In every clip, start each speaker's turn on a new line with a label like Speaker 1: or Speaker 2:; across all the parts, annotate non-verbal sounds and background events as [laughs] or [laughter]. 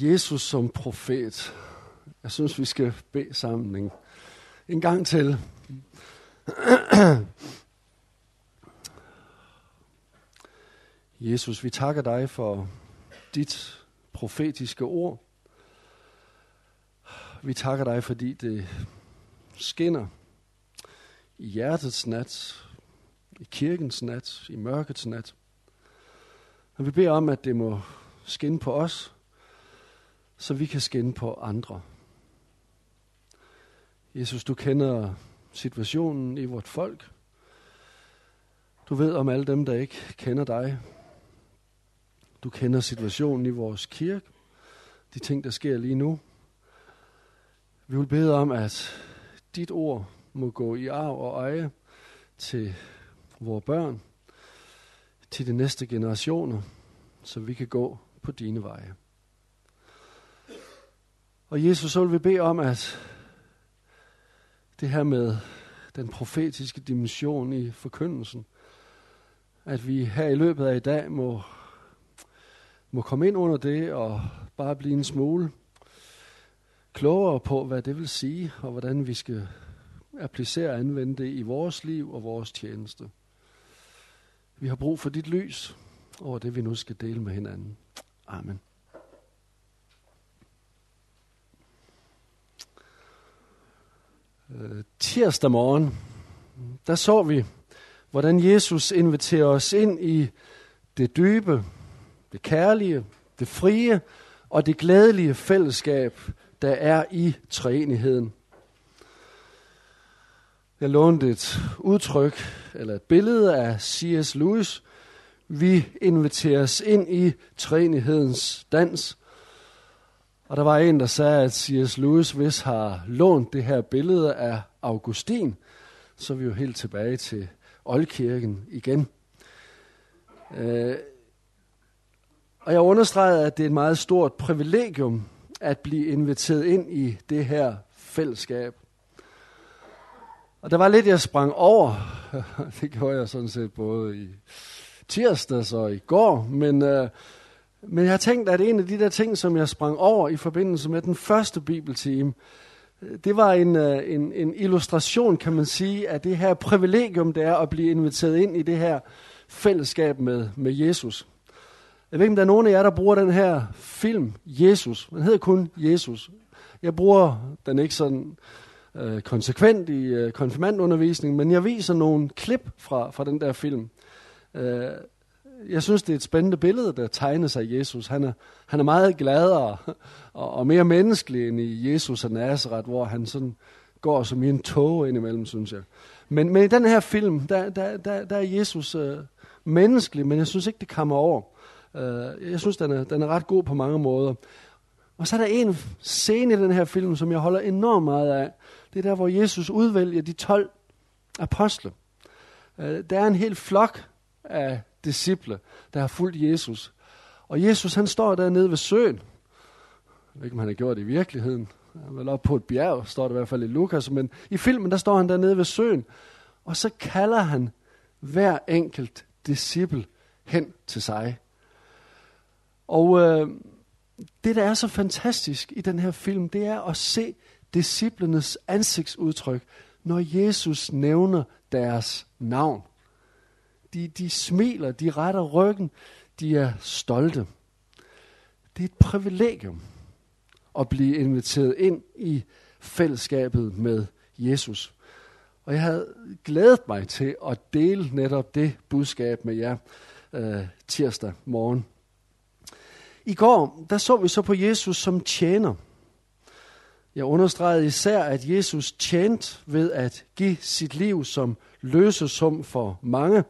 Speaker 1: Jesus som profet. Jeg synes, vi skal bede sammen en, en gang til. Jesus, vi takker dig for dit profetiske ord. Vi takker dig, fordi det skinner i hjertets nat, i kirkens nat, i mørkets nat. Og vi beder om, at det må skinne på os, så vi kan skænde på andre. Jesus, du kender situationen i vort folk. Du ved om alle dem, der ikke kender dig. Du kender situationen i vores kirke, de ting, der sker lige nu. Vi vil bede om, at dit ord må gå i arv og eje til vores børn, til de næste generationer, så vi kan gå på dine veje. Og Jesus, så vil vi bede om, at det her med den profetiske dimension i forkyndelsen, at vi her i løbet af i dag må, må komme ind under det og bare blive en smule klogere på, hvad det vil sige, og hvordan vi skal applicere og anvende det i vores liv og vores tjeneste. Vi har brug for dit lys over det, vi nu skal dele med hinanden. Amen. Øh, tirsdag morgen, der så vi, hvordan Jesus inviterer os ind i det dybe, det kærlige, det frie og det glædelige fællesskab, der er i treenigheden. Jeg lånte et udtryk, eller et billede af C.S. Lewis. Vi inviteres ind i treenighedens dans. Og der var en, der sagde, at C.S. Lewis hvis har lånt det her billede af Augustin, så er vi jo helt tilbage til Oldkirken igen. Øh, og jeg understregede, at det er et meget stort privilegium at blive inviteret ind i det her fællesskab. Og der var lidt, jeg sprang over. [laughs] det gjorde jeg sådan set både i tirsdags og i går. Men, øh, men jeg har tænkt, at en af de der ting, som jeg sprang over i forbindelse med den første bibeltime, det var en, øh, en, en illustration, kan man sige, af det her privilegium, det er at blive inviteret ind i det her fællesskab med, med Jesus. Jeg ved ikke, om der er nogen af jer, der bruger den her film, Jesus. Den hedder kun Jesus. Jeg bruger den ikke sådan øh, konsekvent i øh, konfirmandundervisning, men jeg viser nogle klip fra, fra den der film. Øh, jeg synes, det er et spændende billede, der tegner sig af Jesus. Han er, han er meget gladere og, og mere menneskelig end i Jesus af Nazareth, hvor han sådan går som i en tog indimellem, synes jeg. Men, men i den her film, der, der, der, der er Jesus øh, menneskelig, men jeg synes ikke, det kommer over. Øh, jeg synes, den er, den er ret god på mange måder. Og så er der en scene i den her film, som jeg holder enormt meget af. Det er der, hvor Jesus udvælger de 12 apostle. Øh, der er en hel flok af disciple, der har fulgt Jesus. Og Jesus, han står dernede ved søen. Jeg ved ikke, om han har gjort det i virkeligheden. Han er vel oppe på et bjerg, står det i hvert fald i Lukas. Men i filmen, der står han dernede ved søen. Og så kalder han hver enkelt disciple hen til sig. Og øh, det, der er så fantastisk i den her film, det er at se disciplenes ansigtsudtryk, når Jesus nævner deres navn. De, de smiler, de retter ryggen, de er stolte. Det er et privilegium at blive inviteret ind i fællesskabet med Jesus. Og jeg havde glædet mig til at dele netop det budskab med jer øh, tirsdag morgen. I går, der så vi så på Jesus som tjener. Jeg understregede især, at Jesus tjente ved at give sit liv som løsesum for mange.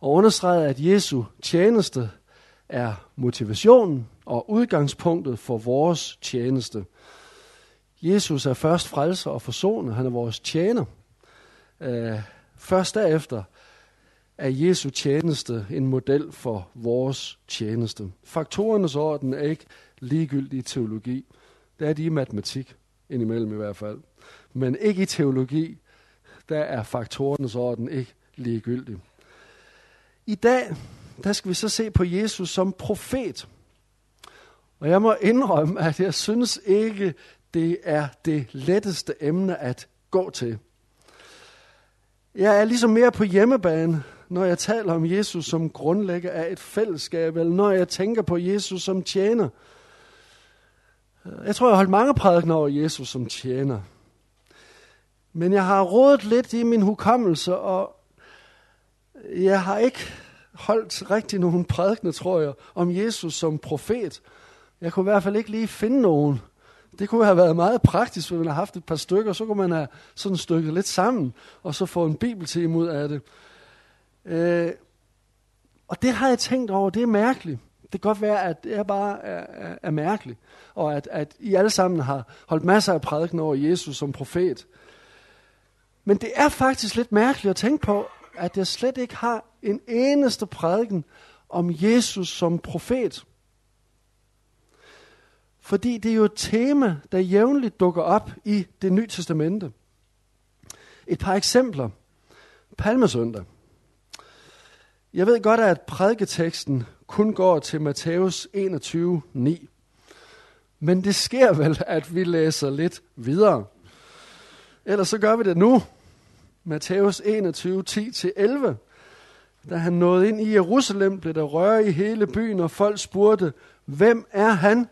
Speaker 1: Og understregede, at Jesu tjeneste er motivationen og udgangspunktet for vores tjeneste. Jesus er først frelser og forsoner. Han er vores tjener. Øh, først derefter er Jesu tjeneste en model for vores tjeneste. Faktorernes orden er ikke ligegyldig i teologi. Det er de i matematik, indimellem i hvert fald. Men ikke i teologi, der er faktorernes orden ikke ligegyldig. I dag, der skal vi så se på Jesus som profet. Og jeg må indrømme, at jeg synes ikke, det er det letteste emne at gå til. Jeg er ligesom mere på hjemmebane, når jeg taler om Jesus som grundlægger af et fællesskab, eller når jeg tænker på Jesus som tjener. Jeg tror, jeg har holdt mange prædikener over Jesus som tjener. Men jeg har rådet lidt i min hukommelse, og jeg har ikke holdt rigtig nogen prædikener, tror jeg, om Jesus som profet. Jeg kunne i hvert fald ikke lige finde nogen. Det kunne have været meget praktisk, hvis man har haft et par stykker, så kunne man have sådan stykket lidt sammen, og så få en bibeltime ud af det. Øh, og det har jeg tænkt over, det er mærkeligt. Det kan godt være, at det bare er, er, er mærkeligt, og at, at I alle sammen har holdt masser af prædiken over Jesus som profet. Men det er faktisk lidt mærkeligt at tænke på, at jeg slet ikke har en eneste prædiken om Jesus som profet. Fordi det er jo et tema, der jævnligt dukker op i det nye testamente. Et par eksempler. Palmesøndag. Jeg ved godt, at prædiketeksten kun går til Matthæus 21, 9. Men det sker vel, at vi læser lidt videre. Ellers så gør vi det nu. Matthæus 21, 10-11. Da han nåede ind i Jerusalem, blev der røre i hele byen, og folk spurgte, hvem er han?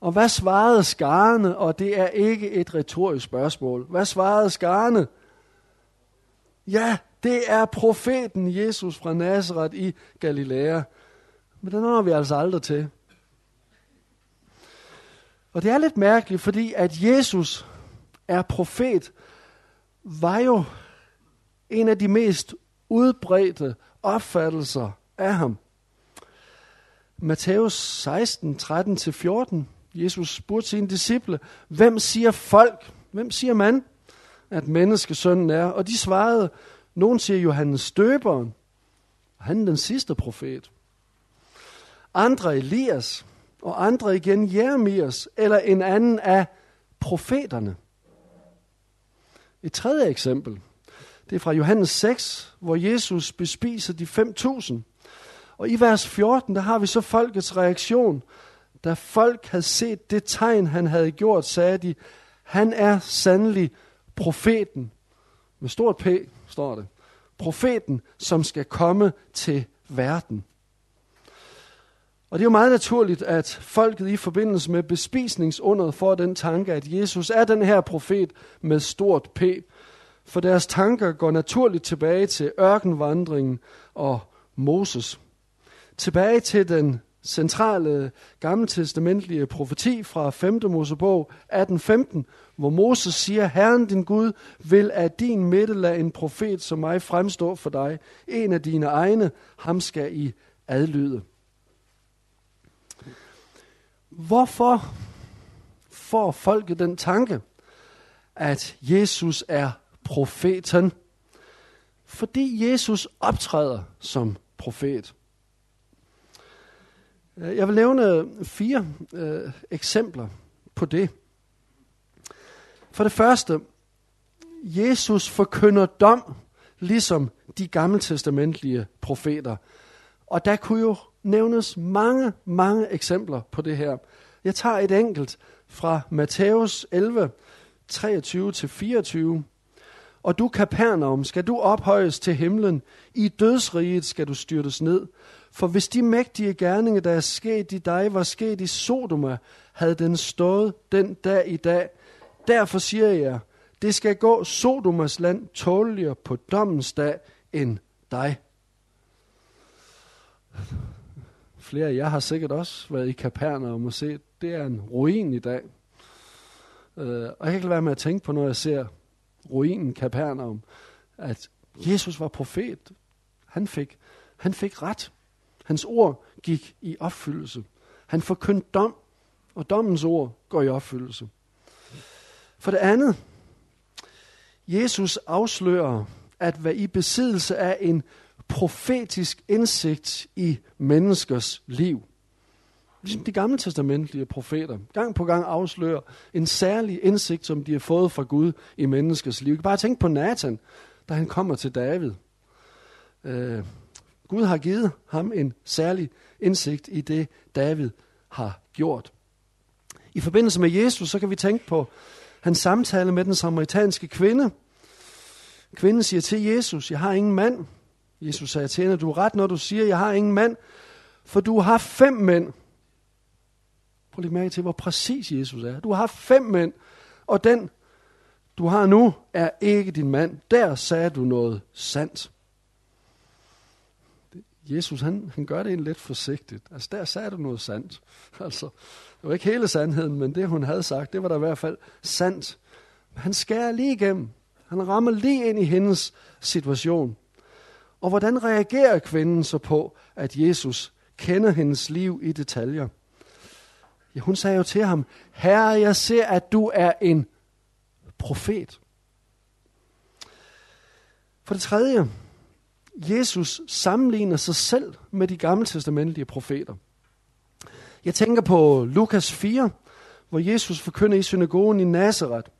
Speaker 1: Og hvad svarede skarne? Og det er ikke et retorisk spørgsmål. Hvad svarede skarne? Ja, det er profeten Jesus fra Nazareth i Galilea. Men den når vi altså aldrig til. Og det er lidt mærkeligt, fordi at Jesus er profet, var jo en af de mest udbredte opfattelser af ham. Matthæus 16, 13-14. Jesus spurgte sine disciple, hvem siger folk, hvem siger man, at menneskesønnen er? Og de svarede, nogen siger Johannes Støberen, og han er den sidste profet. Andre Elias, og andre igen Jeremias, eller en anden af profeterne. Et tredje eksempel, det er fra Johannes 6, hvor Jesus bespiser de 5.000. Og i vers 14, der har vi så folkets reaktion. Da folk havde set det tegn, han havde gjort, sagde de, han er sandelig profeten. Med stort P står det. Profeten, som skal komme til verden. Og det er jo meget naturligt, at folket i forbindelse med bespisningsundret får den tanke, at Jesus er den her profet med stort P. For deres tanker går naturligt tilbage til ørkenvandringen og Moses. Tilbage til den centrale gammeltestamentlige profeti fra 5. Mosebog 18.15, hvor Moses siger, Herren din Gud vil af din midte lade en profet som mig fremstå for dig. En af dine egne, ham skal I adlyde. Hvorfor får folket den tanke, at Jesus er profeten? Fordi Jesus optræder som profet. Øh, jeg vil nævne øh, fire øh, eksempler på det. For det første, Jesus forkynder dom, ligesom de gammeltestamentlige profeter. Og der kunne jo nævnes mange, mange eksempler på det her. Jeg tager et enkelt fra Matthæus 11, 23-24. Og du, Kapernaum, skal du ophøjes til himlen. I dødsriget skal du styrtes ned. For hvis de mægtige gerninger, der er sket i dig, var sket i Sodoma, havde den stået den dag i dag. Derfor siger jeg, det skal gå Sodomas land tåligere på dommens dag end dig. Flere af jer har sikkert også været i Kapernaum og set, det er en ruin i dag. Øh, og jeg kan ikke lade være med at tænke på, når jeg ser ruinen Kapernaum, at Jesus var profet. Han fik, han fik ret. Hans ord gik i opfyldelse. Han forkyndte dom, og dommens ord går i opfyldelse. For det andet, Jesus afslører at være i besiddelse af en profetisk indsigt i menneskers liv. Ligesom de gamle testamentlige profeter gang på gang afslører en særlig indsigt, som de har fået fra Gud i menneskers liv. Bare tænk på Nathan, da han kommer til David. Øh, Gud har givet ham en særlig indsigt i det, David har gjort. I forbindelse med Jesus, så kan vi tænke på hans samtale med den samaritanske kvinde. Kvinden siger til Jesus, jeg har ingen mand. Jesus sagde til hende, du er ret, når du siger, jeg har ingen mand, for du har fem mænd. Prøv lige mærke til, hvor præcis Jesus er. Du har fem mænd, og den, du har nu, er ikke din mand. Der sagde du noget sandt. Jesus, han, han gør det en lidt forsigtigt. Altså, der sagde du noget sandt. [laughs] Altså, det var ikke hele sandheden, men det, hun havde sagt, det var da i hvert fald sandt. Han skærer lige igennem. Han rammer lige ind i hendes situation. Og hvordan reagerer kvinden så på, at Jesus kender hendes liv i detaljer? Ja, hun sagde jo til ham, Herre, jeg ser, at du er en profet. For det tredje, Jesus sammenligner sig selv med de gamle testamentlige profeter. Jeg tænker på Lukas 4, hvor Jesus forkynder i synagogen i Nazareth.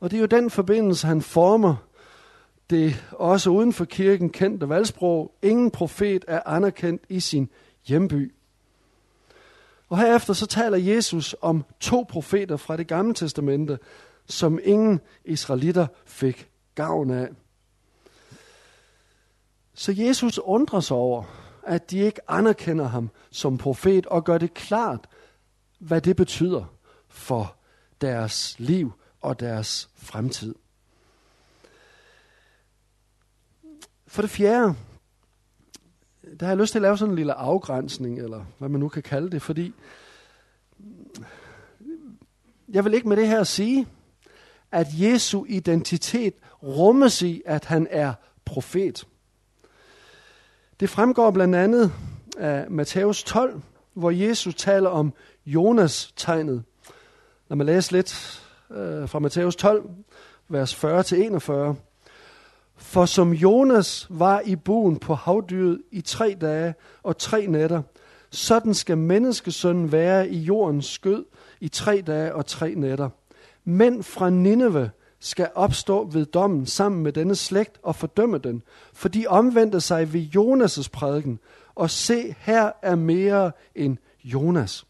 Speaker 1: Og det er jo den forbindelse, han former det også uden for kirken kendte valgsprog. Ingen profet er anerkendt i sin hjemby. Og herefter så taler Jesus om to profeter fra det gamle testamente, som ingen israelitter fik gavn af. Så Jesus undrer sig over, at de ikke anerkender ham som profet og gør det klart, hvad det betyder for deres liv og deres fremtid. For det fjerde, der har jeg lyst til at lave sådan en lille afgrænsning, eller hvad man nu kan kalde det, fordi jeg vil ikke med det her sige, at Jesu identitet rummes i, at han er profet. Det fremgår blandt andet af Matthæus 12, hvor Jesus taler om Jonas-tegnet. Lad mig læse lidt øh, fra Matthæus 12, vers 40-41. For som Jonas var i buen på havdyret i tre dage og tre nætter, sådan skal menneskesønnen være i jordens skød i tre dage og tre nætter. Mænd fra Nineve skal opstå ved dommen sammen med denne slægt og fordømme den, for de omvendte sig ved Jonas' prædiken, og se, her er mere end Jonas.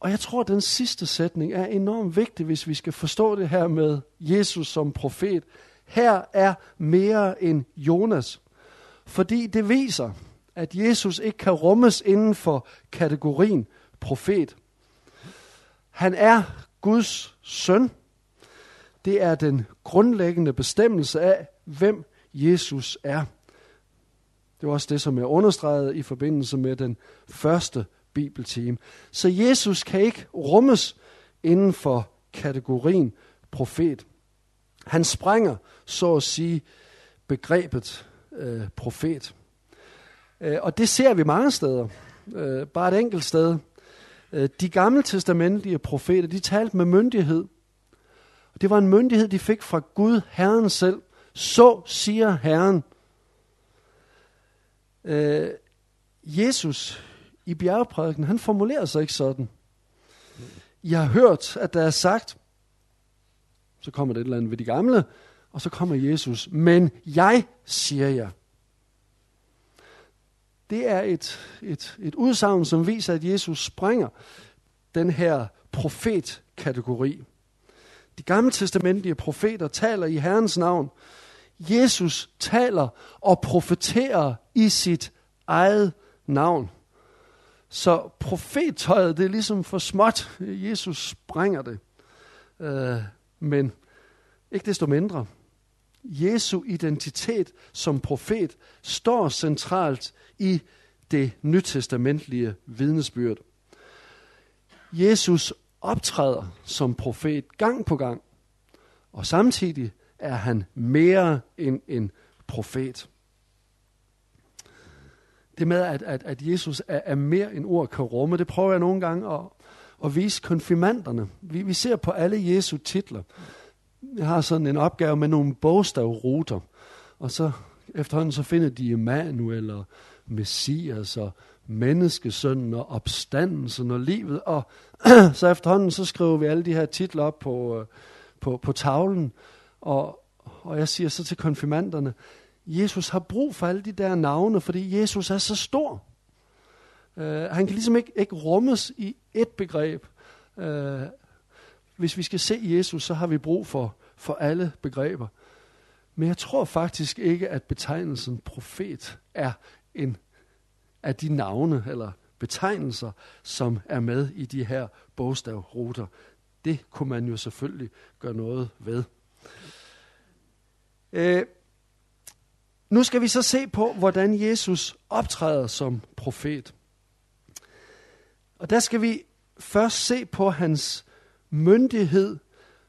Speaker 1: Og jeg tror, at den sidste sætning er enormt vigtig, hvis vi skal forstå det her med Jesus som profet. Her er mere end Jonas. Fordi det viser, at Jesus ikke kan rummes inden for kategorien profet. Han er Guds søn. Det er den grundlæggende bestemmelse af, hvem Jesus er. Det var også det, som jeg understregede i forbindelse med den første bibeltime. Så Jesus kan ikke rummes inden for kategorien profet. Han sprænger, så at sige, begrebet øh, profet. Øh, og det ser vi mange steder. Øh, bare et enkelt sted. Øh, de gamle testamentlige profeter, de talte med myndighed. Det var en myndighed, de fik fra Gud, Herren selv. Så siger Herren. Øh, Jesus i bjergprædiken, han formulerer sig ikke sådan. Jeg har hørt, at der er sagt, så kommer det et eller andet ved de gamle, og så kommer Jesus. Men jeg siger jer. Det er et, et, et udsagn, som viser, at Jesus springer den her profetkategori. De gamle testamentlige profeter taler i Herrens navn. Jesus taler og profeterer i sit eget navn. Så profettøjet, det er ligesom for småt. Jesus springer det. Øh, men ikke desto mindre. Jesu identitet som profet står centralt i det nytestamentlige vidnesbyrd. Jesus optræder som profet gang på gang, og samtidig er han mere end en profet. Det med, at, at, at Jesus er, er mere end ord kan rumme, det prøver jeg nogle gange at, at vise konfirmanderne. Vi, vi ser på alle Jesu titler. Jeg har sådan en opgave med nogle bogstavruter, og så efterhånden så finder de Emmanuel og Messias og menneskesønnen og opstandelsen og livet. Og [clears throat] så efterhånden så skriver vi alle de her titler op på, øh, på, på tavlen. Og, og jeg siger så til konfirmanderne, Jesus har brug for alle de der navne, fordi Jesus er så stor. Uh, han kan ligesom ikke, ikke rummes i et begreb. Uh, hvis vi skal se Jesus, så har vi brug for, for alle begreber. Men jeg tror faktisk ikke, at betegnelsen profet er en af de navne eller betegnelser, som er med i de her bogstavruter. Det kunne man jo selvfølgelig gøre noget ved. Øh, nu skal vi så se på, hvordan Jesus optræder som profet. Og der skal vi først se på hans myndighed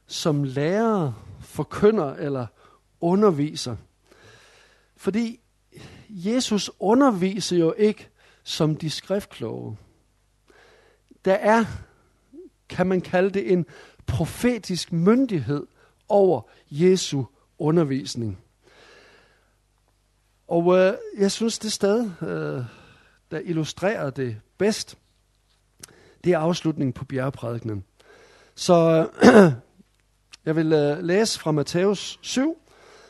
Speaker 1: som lærer, forkynder eller underviser. Fordi Jesus underviser jo ikke som de skriftkloge. Der er, kan man kalde det, en profetisk myndighed over Jesu undervisning. Og øh, jeg synes, det sted, øh, der illustrerer det bedst, det er afslutningen på bjergprædikenen. Så [clears throat] jeg vil øh, læse fra Matthæus 7,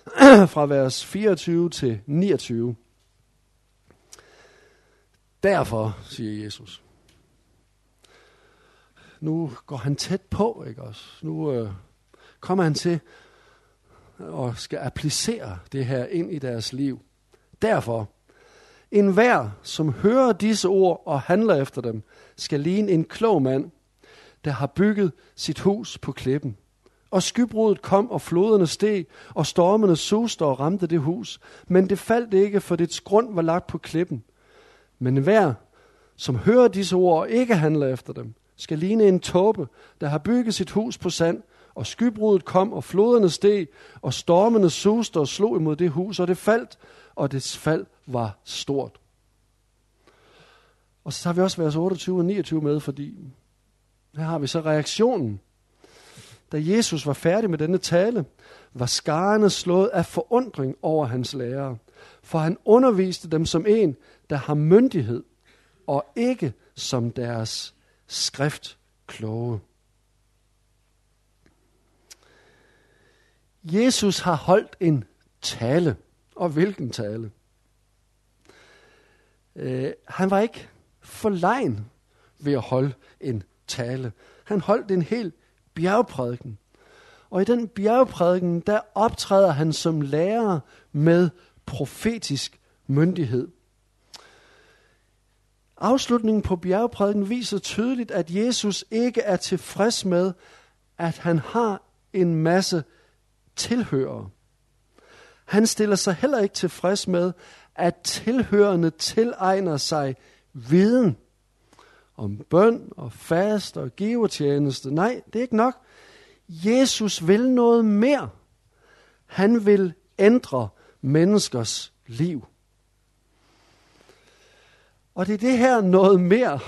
Speaker 1: [clears throat] fra vers 24 til 29. Derfor, siger Jesus. Nu går han tæt på, ikke også? Nu øh, kommer han til og skal applicere det her ind i deres liv. Derfor, en hver, som hører disse ord og handler efter dem, skal ligne en klog mand, der har bygget sit hus på klippen. Og skybruddet kom, og floderne steg, og stormene suste og ramte det hus. Men det faldt ikke, for dets grund var lagt på klippen. Men hver, som hører disse ord og ikke handler efter dem, skal ligne en tåbe, der har bygget sit hus på sand, og skybruddet kom, og floderne steg, og stormene suste og slog imod det hus, og det faldt, og dets fald var stort. Og så har vi også vers 28 og 29 med, fordi her har vi så reaktionen. Da Jesus var færdig med denne tale, var skarne slået af forundring over hans lærere, for han underviste dem som en, der har myndighed, og ikke som deres skrift kloge. Jesus har holdt en tale. Og hvilken tale? Øh, han var ikke forlegen ved at holde en tale. Han holdt en hel bjergprædiken. Og i den bjergprædiken, der optræder han som lærer med profetisk myndighed. Afslutningen på bjergprædiken viser tydeligt, at Jesus ikke er tilfreds med, at han har en masse tilhørere. Han stiller sig heller ikke tilfreds med, at tilhørende tilegner sig viden om bøn og fast og givetjeneste. Nej, det er ikke nok. Jesus vil noget mere. Han vil ændre menneskers liv. Og det er det her noget mere.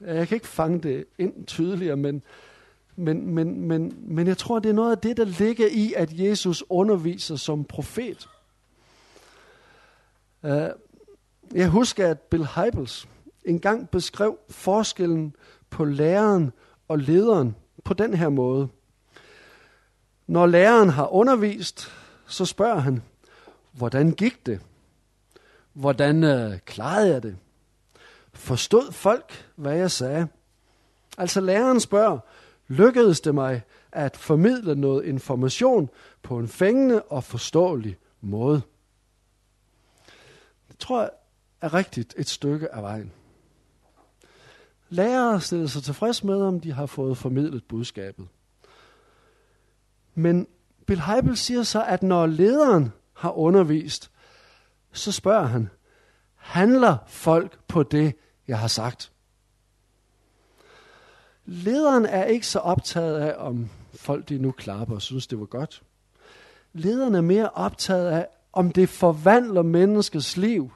Speaker 1: Jeg kan ikke fange det ind tydeligere, men, men, men, men, men jeg tror, det er noget af det, der ligger i, at Jesus underviser som profet. Uh, jeg husker, at Bill Hybels engang beskrev forskellen på læreren og lederen på den her måde. Når læreren har undervist, så spørger han, hvordan gik det? Hvordan uh, klarede jeg det? Forstod folk, hvad jeg sagde? Altså læreren spørger, lykkedes det mig at formidle noget information på en fængende og forståelig måde? Det tror jeg er rigtigt et stykke af vejen. Lærere stiller sig tilfreds med, om de har fået formidlet budskabet. Men Bill Heibel siger så, at når lederen har undervist, så spørger han, handler folk på det, jeg har sagt? Lederen er ikke så optaget af, om folk de nu klapper og synes, det var godt. Lederen er mere optaget af, om det forvandler menneskets liv.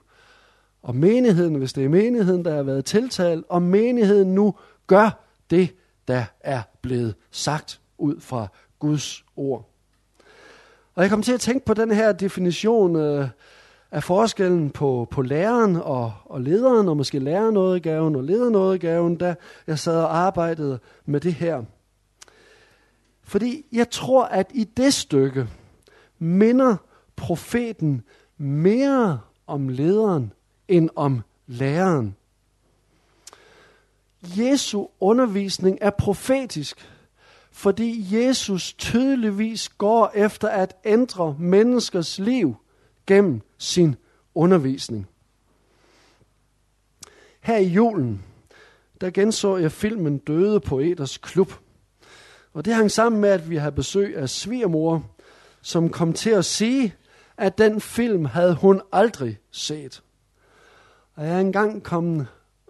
Speaker 1: Og menigheden, hvis det er menigheden, der har været tiltalt, om menigheden nu gør det, der er blevet sagt ud fra Guds ord. Og jeg kom til at tænke på den her definition øh, er forskellen på, på læreren og, og lederen, og måske gaven og gaven, da jeg sad og arbejdede med det her. Fordi jeg tror, at i det stykke minder profeten mere om lederen end om læreren. Jesu undervisning er profetisk, fordi Jesus tydeligvis går efter at ændre menneskers liv gennem sin undervisning. Her i julen, der genså jeg filmen Døde Poeters Klub. Og det hang sammen med, at vi havde besøg af svigermor, som kom til at sige, at den film havde hun aldrig set. Og jeg er engang kommet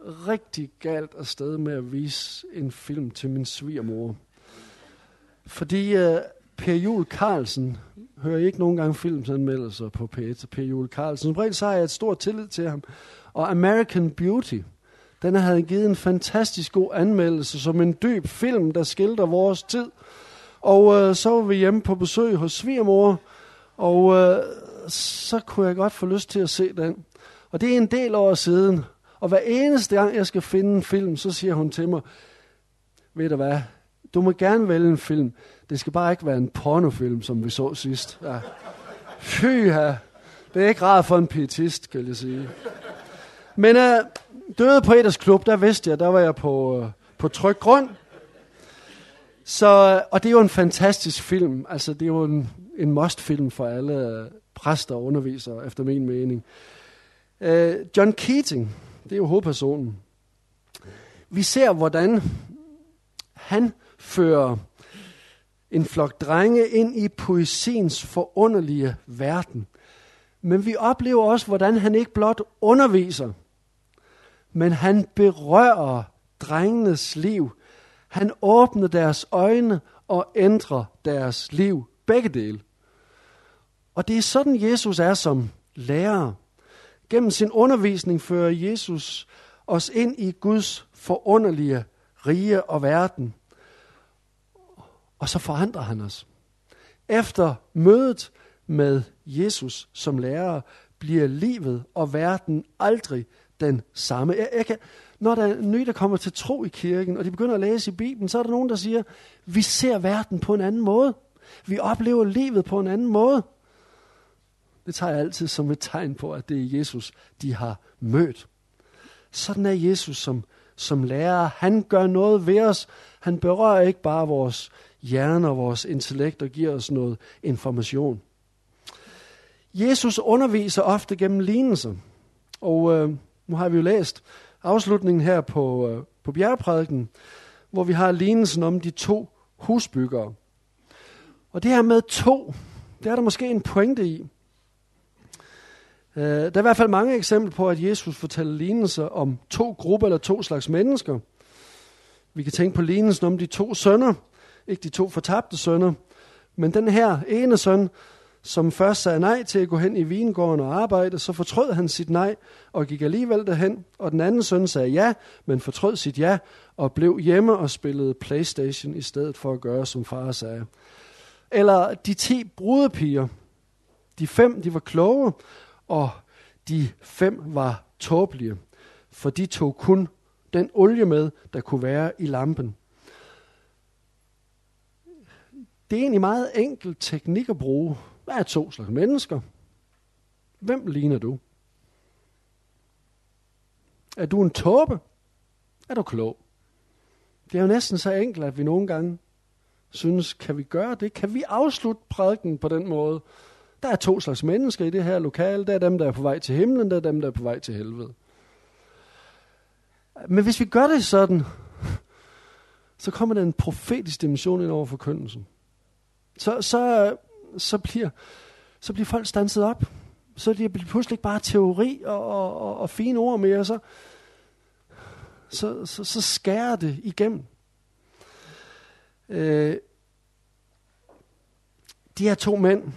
Speaker 1: rigtig galt afsted med at vise en film til min svigermor. Fordi øh, Per Jul Carlsen, hører ikke nogen gange filmsanmeldelser på P1 Per Jul Carlsen. Som så har jeg et stort tillid til ham. Og American Beauty, den havde givet en fantastisk god anmeldelse som en dyb film, der skildrer vores tid. Og øh, så var vi hjemme på besøg hos svigermor, og øh, så kunne jeg godt få lyst til at se den. Og det er en del år siden, og hver eneste gang, jeg skal finde en film, så siger hun til mig, ved du hvad, du må gerne vælge en film. Det skal bare ikke være en pornofilm, som vi så sidst. Ja. Fy. Det er ikke rart for en pietist, kan jeg sige. Men uh, Døde på Eders Klub, der vidste jeg, der var jeg på, uh, på tryg grund. Så, og det er jo en fantastisk film. Altså, det er jo en, en must-film for alle øh, præster og undervisere, efter min mening. Uh, John Keating, det er jo hovedpersonen. Vi ser, hvordan han fører en flok drenge ind i poesiens forunderlige verden. Men vi oplever også, hvordan han ikke blot underviser, men han berører drengenes liv. Han åbner deres øjne og ændrer deres liv. Begge dele. Og det er sådan, Jesus er som lærer. Gennem sin undervisning fører Jesus os ind i Guds forunderlige rige og verden. Og så forandrer han os. Efter mødet med Jesus som lærer, bliver livet og verden aldrig den samme. Jeg, jeg kan, når der er nye, der kommer til tro i kirken, og de begynder at læse i Bibelen, så er der nogen, der siger, vi ser verden på en anden måde. Vi oplever livet på en anden måde. Det tager jeg altid som et tegn på, at det er Jesus, de har mødt. Sådan er Jesus som, som lærer. Han gør noget ved os. Han berører ikke bare vores hjerne og vores intellekt og giver os noget information. Jesus underviser ofte gennem lignelser. Og øh, nu har vi jo læst afslutningen her på, øh, på bjergprædiken, hvor vi har lignelsen om de to husbyggere. Og det her med to, det er der måske en pointe i. Øh, der er i hvert fald mange eksempler på, at Jesus fortæller lignelser om to grupper eller to slags mennesker. Vi kan tænke på lignelsen om de to sønner, ikke de to fortabte sønner, men den her ene søn, som først sagde nej til at gå hen i vingården og arbejde, så fortrød han sit nej og gik alligevel derhen. Og den anden søn sagde ja, men fortrød sit ja og blev hjemme og spillede Playstation i stedet for at gøre, som far sagde. Eller de ti brudepiger. De fem, de var kloge, og de fem var tåbelige, for de tog kun den olie med, der kunne være i lampen. Det er egentlig meget enkel teknik at bruge. Hvad er to slags mennesker? Hvem ligner du? Er du en tåbe? Er du klog? Det er jo næsten så enkelt, at vi nogle gange synes, kan vi gøre det? Kan vi afslutte prædiken på den måde? Der er to slags mennesker i det her lokale. Der er dem, der er på vej til himlen, der er dem, der er på vej til helvede. Men hvis vi gør det sådan, så kommer der en profetisk dimension ind over forkyndelsen. Så, så, så, bliver, så bliver folk stanset op. Så det bliver pludselig ikke bare teori og, og, og, og fine ord mere. Så, så, så, så skærer det igennem. Øh, de her to mænd,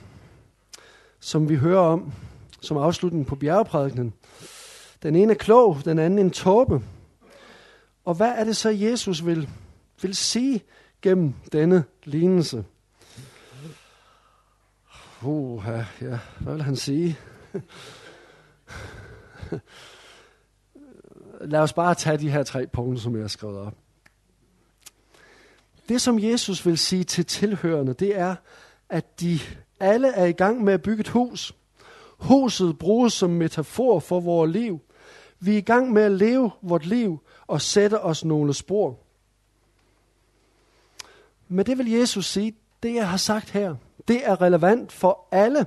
Speaker 1: som vi hører om som afslutning på bjergeprædikenen. Den ene er klog, den anden en tåbe. Og hvad er det så, Jesus vil, vil sige gennem denne lignelse? Uh, ja, hvad vil han sige? Lad os bare tage de her tre punkter, som jeg har skrevet op. Det, som Jesus vil sige til tilhørende, det er, at de alle er i gang med at bygge et hus. Huset bruges som metafor for vores liv. Vi er i gang med at leve vort liv og sætte os nogle spor. Men det vil Jesus sige, det jeg har sagt her, det er relevant for alle.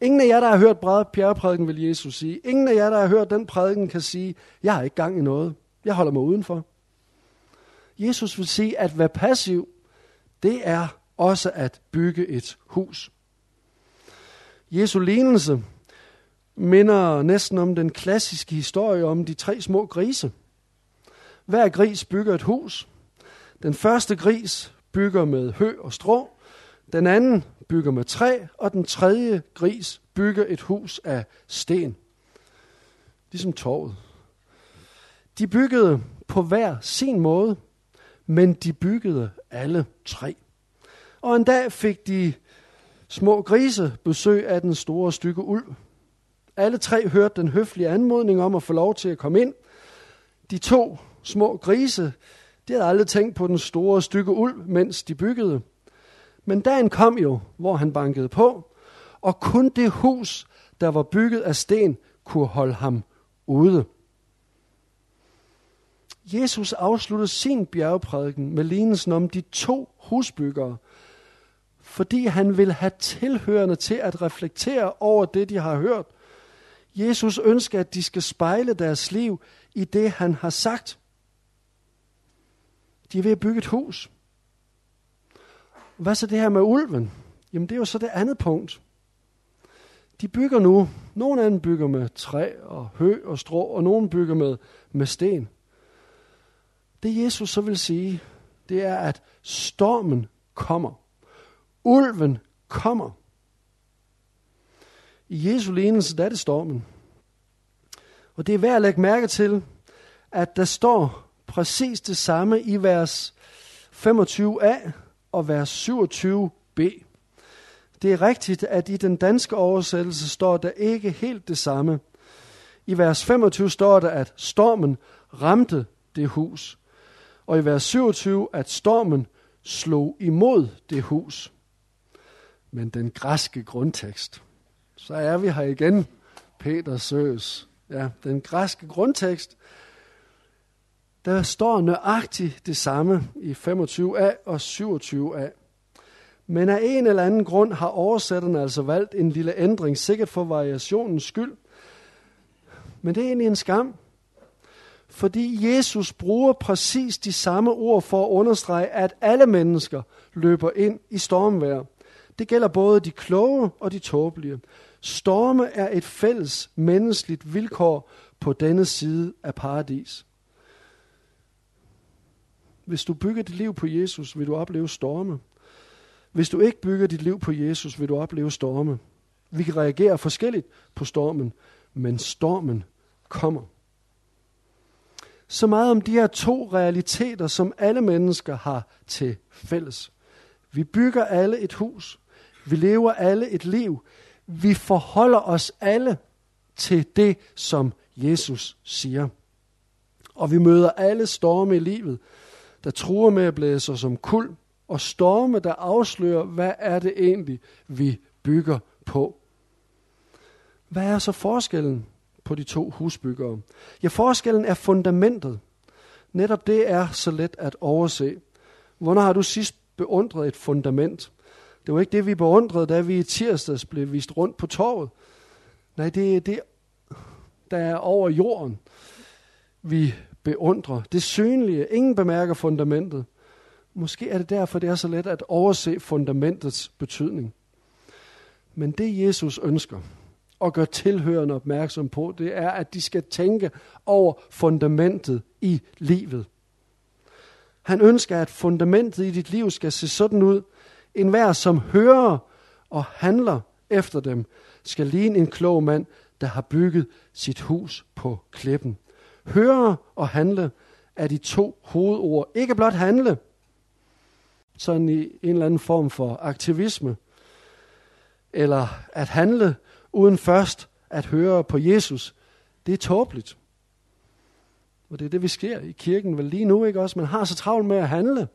Speaker 1: Ingen af jer, der har hørt bjergeprædiken, vil Jesus sige. Ingen af jer, der har hørt den prædiken, kan sige, jeg har ikke gang i noget. Jeg holder mig udenfor. Jesus vil sige, at være passiv, det er også at bygge et hus. Jesu lignelse minder næsten om den klassiske historie om de tre små grise. Hver gris bygger et hus. Den første gris bygger med hø og strå. Den anden bygger med træ, og den tredje gris bygger et hus af sten. Ligesom torvet. De byggede på hver sin måde, men de byggede alle tre. Og en dag fik de små grise besøg af den store stykke ulv. Alle tre hørte den høflige anmodning om at få lov til at komme ind. De to små grise, de havde aldrig tænkt på den store stykke ulv, mens de byggede. Men dagen kom jo, hvor han bankede på, og kun det hus, der var bygget af sten, kunne holde ham ude. Jesus afsluttede sin bjergprædiken med lignelsen om de to husbyggere, fordi han vil have tilhørende til at reflektere over det, de har hørt. Jesus ønsker, at de skal spejle deres liv i det, han har sagt. De er ved at bygge et hus. Hvad så det her med ulven? Jamen det er jo så det andet punkt. De bygger nu, nogle af dem bygger med træ og hø og strå, og nogle bygger med, med sten. Det Jesus så vil sige, det er, at stormen kommer. Ulven kommer. I Jesu lignelse, der er det stormen. Og det er værd at lægge mærke til, at der står præcis det samme i vers 25a og vers 27b. Det er rigtigt, at i den danske oversættelse står der ikke helt det samme. I vers 25 står der, at stormen ramte det hus. Og i vers 27, at stormen slog imod det hus. Men den græske grundtekst, så er vi her igen, Peter Søs. Ja, den græske grundtekst, der står nøjagtigt det samme i 25a og 27a. Men af en eller anden grund har oversætterne altså valgt en lille ændring, sikkert for variationens skyld. Men det er egentlig en skam, fordi Jesus bruger præcis de samme ord for at understrege, at alle mennesker løber ind i stormvejr. Det gælder både de kloge og de tåbelige. Storme er et fælles menneskeligt vilkår på denne side af paradis. Hvis du bygger dit liv på Jesus, vil du opleve storme. Hvis du ikke bygger dit liv på Jesus, vil du opleve storme. Vi kan reagere forskelligt på stormen, men stormen kommer. Så meget om de her to realiteter, som alle mennesker har til fælles. Vi bygger alle et hus. Vi lever alle et liv. Vi forholder os alle til det, som Jesus siger. Og vi møder alle storme i livet, der truer med at blæse os som kul, og storme, der afslører, hvad er det egentlig, vi bygger på. Hvad er så forskellen på de to husbyggere? Ja, forskellen er fundamentet. Netop det er så let at overse. Hvornår har du sidst beundret et fundament? Det var ikke det, vi beundrede, da vi i tirsdags blev vist rundt på torvet. Nej, det er det, der er over jorden, vi beundrer. Det synlige. Ingen bemærker fundamentet. Måske er det derfor, det er så let at overse fundamentets betydning. Men det Jesus ønsker og gør tilhørende opmærksom på, det er, at de skal tænke over fundamentet i livet. Han ønsker, at fundamentet i dit liv skal se sådan ud. En hver, som hører og handler efter dem, skal ligne en klog mand, der har bygget sit hus på klippen. Høre og handle er de to hovedord. Ikke blot handle, sådan i en eller anden form for aktivisme, eller at handle uden først at høre på Jesus, det er tåbeligt. Og det er det, vi sker i kirken vel lige nu, ikke også? Man har så travlt med at handle,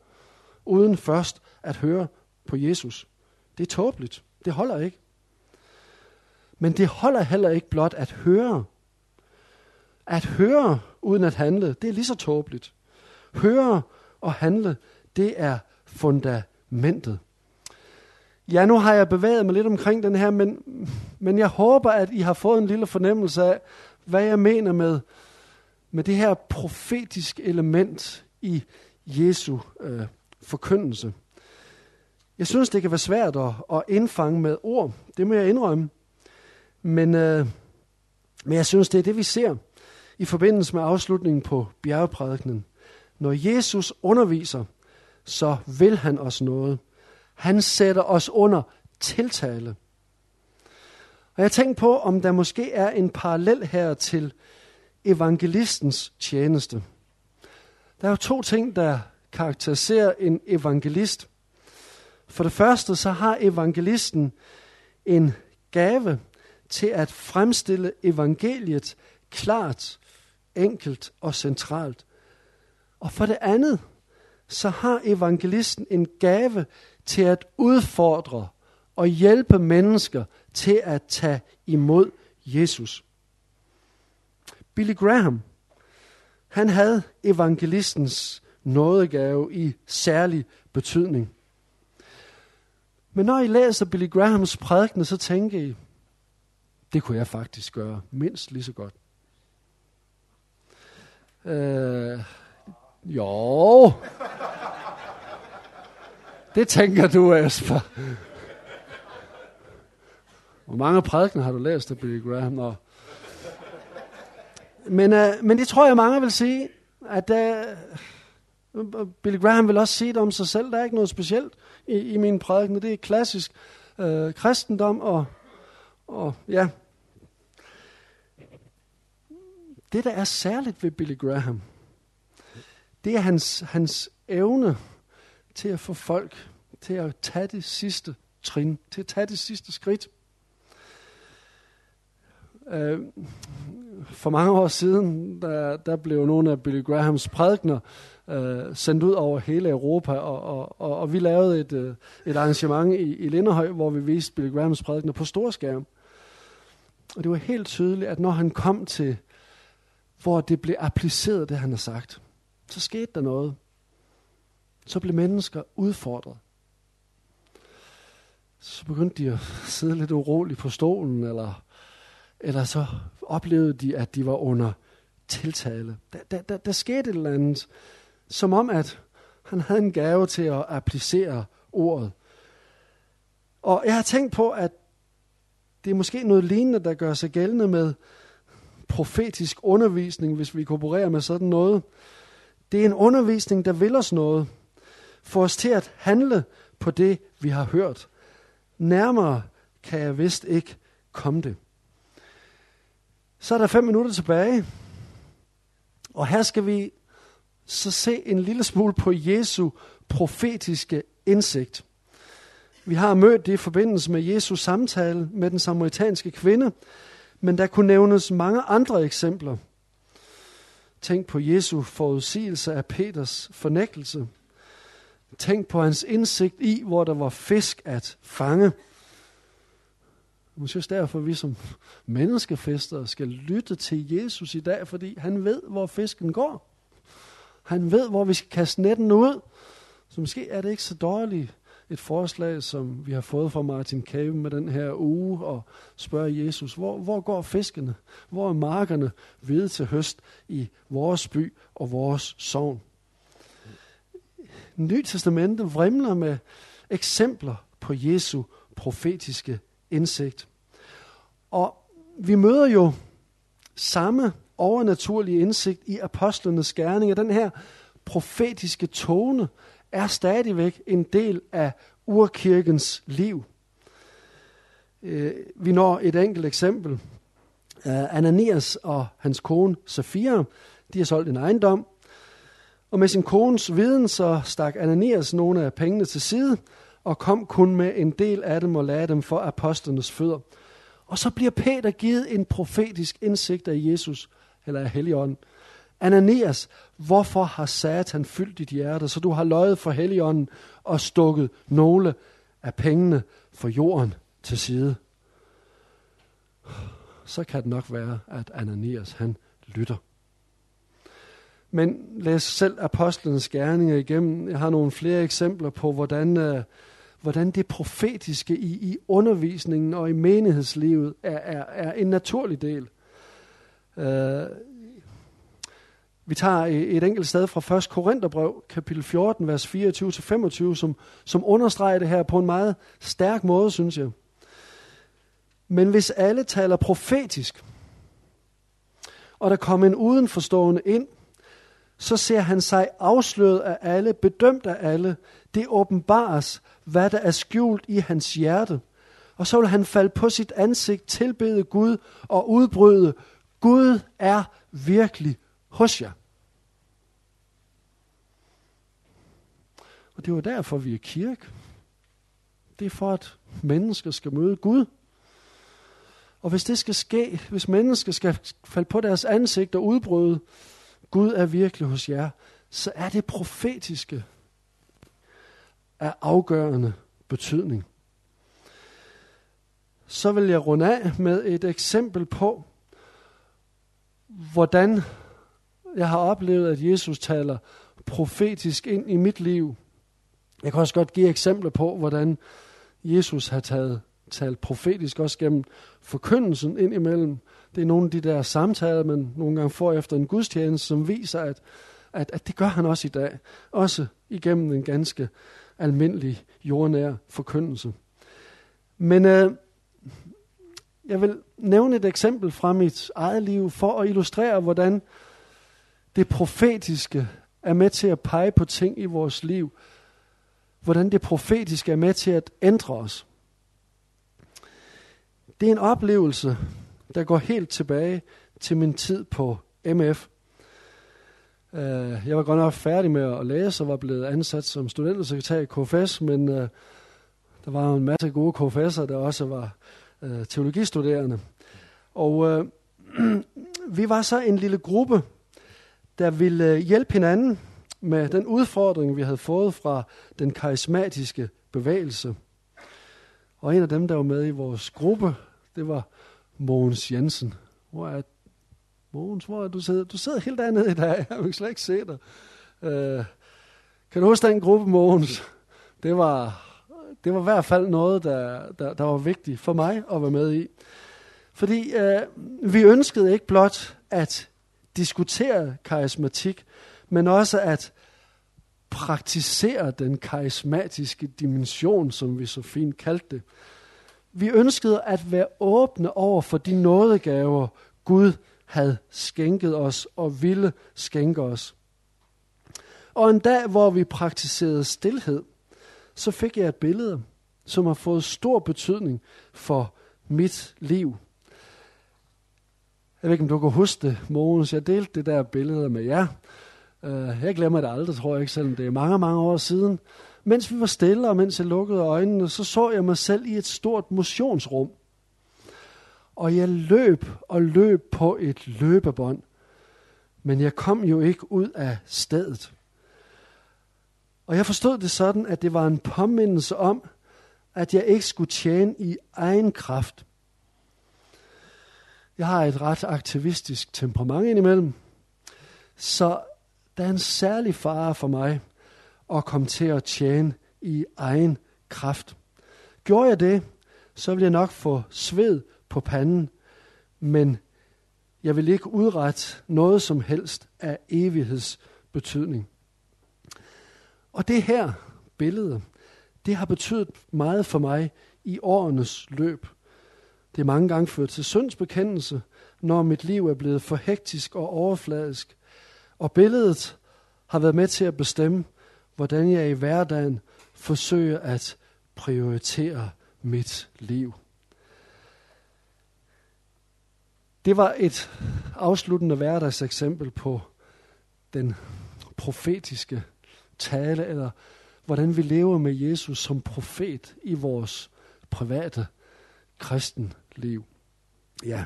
Speaker 1: uden først at høre på Jesus. Det er tåbeligt. Det holder ikke. Men det holder heller ikke blot at høre. At høre uden at handle, det er lige så tåbeligt. Høre og handle, det er fundamentet. Ja, nu har jeg bevæget mig lidt omkring den her, men, men jeg håber, at I har fået en lille fornemmelse af, hvad jeg mener med, med det her profetiske element i Jesu øh, forkyndelse. Jeg synes, det kan være svært at, at indfange med ord. Det må jeg indrømme. Men, øh, men jeg synes, det er det, vi ser i forbindelse med afslutningen på bjergeprædikenen. Når Jesus underviser, så vil han os noget. Han sætter os under tiltale. Og jeg tænkte på, om der måske er en parallel her til evangelistens tjeneste. Der er jo to ting, der karakteriserer en evangelist. For det første, så har evangelisten en gave til at fremstille evangeliet klart, enkelt og centralt. Og for det andet, så har evangelisten en gave til at udfordre og hjælpe mennesker til at tage imod Jesus. Billy Graham, han havde evangelistens nådegave i særlig betydning. Men når I læser Billy Grahams prædikne, så tænker I, det kunne jeg faktisk gøre mindst lige så godt. Øh, jo. Det tænker du, Esper. Hvor mange prædikener har du læst af Billy Graham? Nå. Men, øh, men det tror jeg, mange vil sige, at øh, Billy Graham vil også sige det om sig selv. Der er ikke noget specielt i, i min prædiken. Det er klassisk øh, kristendom og, og ja. Det, der er særligt ved Billy Graham, det er hans, hans evne til at få folk til at tage det sidste trin, til at tage det sidste skridt. Øh, for mange år siden, der, der blev nogle af Billy Grahams prædikner øh, sendt ud over hele Europa, og, og, og, og vi lavede et, øh, et arrangement i, i Linderhøj, hvor vi viste Billy Grahams prædikner på storskærm. Og det var helt tydeligt, at når han kom til, hvor det blev appliceret, det han har sagt, så skete der noget. Så blev mennesker udfordret. Så begyndte de at sidde lidt uroligt på stolen, eller, eller så oplevede de, at de var under tiltale. Der, der, der, der skete et eller andet, som om at han havde en gave til at applicere ordet. Og jeg har tænkt på, at det er måske noget lignende, der gør sig gældende med profetisk undervisning, hvis vi koopererer med sådan noget. Det er en undervisning, der vil os noget. Få os til at handle på det, vi har hørt. Nærmere kan jeg vist ikke komme det. Så er der fem minutter tilbage. Og her skal vi så se en lille smule på Jesu profetiske indsigt. Vi har mødt det i forbindelse med Jesu samtale med den samaritanske kvinde, men der kunne nævnes mange andre eksempler. Tænk på Jesu forudsigelse af Peters fornægtelse. Tænk på hans indsigt i, hvor der var fisk at fange. Måske derfor, vi som menneskefester skal lytte til Jesus i dag, fordi han ved, hvor fisken går. Han ved, hvor vi skal kaste netten ud. Så måske er det ikke så dårligt et forslag, som vi har fået fra Martin Cave med den her uge, og spørge Jesus, hvor, hvor går fiskene? Hvor er markerne ved til høst i vores by og vores sovn? Ny Testamentet vrimler med eksempler på Jesu profetiske indsigt. Og vi møder jo samme overnaturlige indsigt i apostlenes gerninger, den her profetiske tone er stadigvæk en del af urkirkens liv. Øh, vi når et enkelt eksempel. Øh, Ananias og hans kone Safira, de har solgt en ejendom, og med sin kones viden, så stak Ananias nogle af pengene til side, og kom kun med en del af dem og lagde dem for apostlenes fødder. Og så bliver Peter givet en profetisk indsigt af Jesus, eller af Helligånden. Ananias, hvorfor har Satan fyldt dit hjerte, så du har løjet for Helligånden og stukket nogle af pengene for jorden til side? Så kan det nok være, at Ananias han lytter. Men læs selv apostlenes gerninger igennem. Jeg har nogle flere eksempler på, hvordan, øh, hvordan det profetiske i, i undervisningen og i menighedslivet er, er, er en naturlig del. Uh, vi tager øh, et enkelt sted fra 1. Korintherbrev, kapitel 14, vers 24-25, som, som understreger det her på en meget stærk måde, synes jeg. Men hvis alle taler profetisk, og der kommer en udenforstående ind, så ser han sig afsløret af alle, bedømt af alle. Det åbenbares, hvad der er skjult i hans hjerte. Og så vil han falde på sit ansigt, tilbede Gud og udbryde, Gud er virkelig hos jer. Og det er jo derfor, vi er kirke. Det er for, at mennesker skal møde Gud. Og hvis det skal ske, hvis mennesker skal falde på deres ansigt og udbryde, Gud er virkelig hos jer, så er det profetiske af afgørende betydning. Så vil jeg runde af med et eksempel på, hvordan jeg har oplevet, at Jesus taler profetisk ind i mit liv. Jeg kan også godt give eksempler på, hvordan Jesus har taget, talt profetisk også gennem forkyndelsen ind imellem. Det er nogle af de der samtaler, man nogle gange får efter en gudstjeneste, som viser, at, at, at det gør han også i dag. Også igennem en ganske almindelig jordnær forkyndelse. Men øh, jeg vil nævne et eksempel fra mit eget liv for at illustrere, hvordan det profetiske er med til at pege på ting i vores liv. Hvordan det profetiske er med til at ændre os. Det er en oplevelse, der går helt tilbage til min tid på MF. Øh, jeg var godt nok færdig med at læse og var blevet ansat som studentersekretær i KFS, men øh, der var en masse gode KFS'er, der også var øh, teologistuderende. Og [clears throat] vi var så en lille gruppe, der ville øh, hjælpe hinanden med den udfordring, vi havde fået fra den karismatiske bevægelse. Og en af dem, der var med i vores gruppe, det var Mogens Jensen. Hvor er Mogens, hvor er du sidder? Du sidder helt dernede i dag. [laughs] Jeg vil slet ikke se dig. Øh, kan du huske den gruppe, Mogens? Det var, det var i hvert fald noget, der, der, der var vigtigt for mig at være med i. Fordi øh, vi ønskede ikke blot at diskutere karismatik, men også at praktisere den karismatiske dimension, som vi så fint kaldte det. Vi ønskede at være åbne over for de nådegaver, Gud havde skænket os og ville skænke os. Og en dag, hvor vi praktiserede stillhed, så fik jeg et billede, som har fået stor betydning for mit liv. Jeg ved ikke, om du kan huske det, Mogens. Jeg delte det der billede med jer. Øh, jeg glemmer det aldrig, tror jeg ikke, selvom det er mange, mange år siden. Mens vi var stille, og mens jeg lukkede øjnene, så så jeg mig selv i et stort motionsrum. Og jeg løb og løb på et løbebånd. Men jeg kom jo ikke ud af stedet. Og jeg forstod det sådan, at det var en påmindelse om, at jeg ikke skulle tjene i egen kraft. Jeg har et ret aktivistisk temperament indimellem, så der er en særlig fare for mig at komme til at tjene i egen kraft. Gjorde jeg det, så ville jeg nok få sved på panden, men jeg vil ikke udrette noget som helst af evighedsbetydning. Og det her billede, det har betydet meget for mig i årenes løb. Det er mange gange ført til syndsbekendelse, når mit liv er blevet for hektisk og overfladisk. Og billedet har været med til at bestemme, hvordan jeg i hverdagen forsøger at prioritere mit liv. Det var et afsluttende hverdagseksempel på den profetiske tale, eller hvordan vi lever med Jesus som profet i vores private kristen kristenliv. Ja,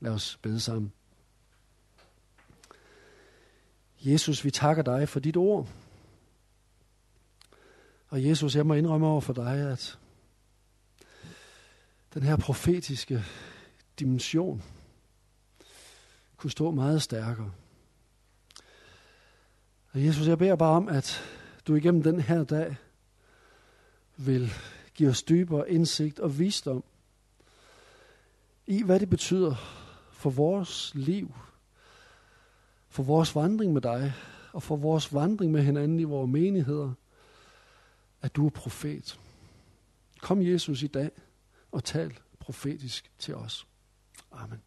Speaker 1: lad os bede sammen. Jesus, vi takker dig for dit ord. Og Jesus, jeg må indrømme over for dig, at den her profetiske dimension kunne stå meget stærkere. Og Jesus, jeg beder bare om, at du igennem den her dag vil give os dybere indsigt og visdom i, hvad det betyder for vores liv, for vores vandring med dig, og for vores vandring med hinanden i vores menigheder, at du er profet. Kom Jesus i dag og tal profetisk til os. Amen.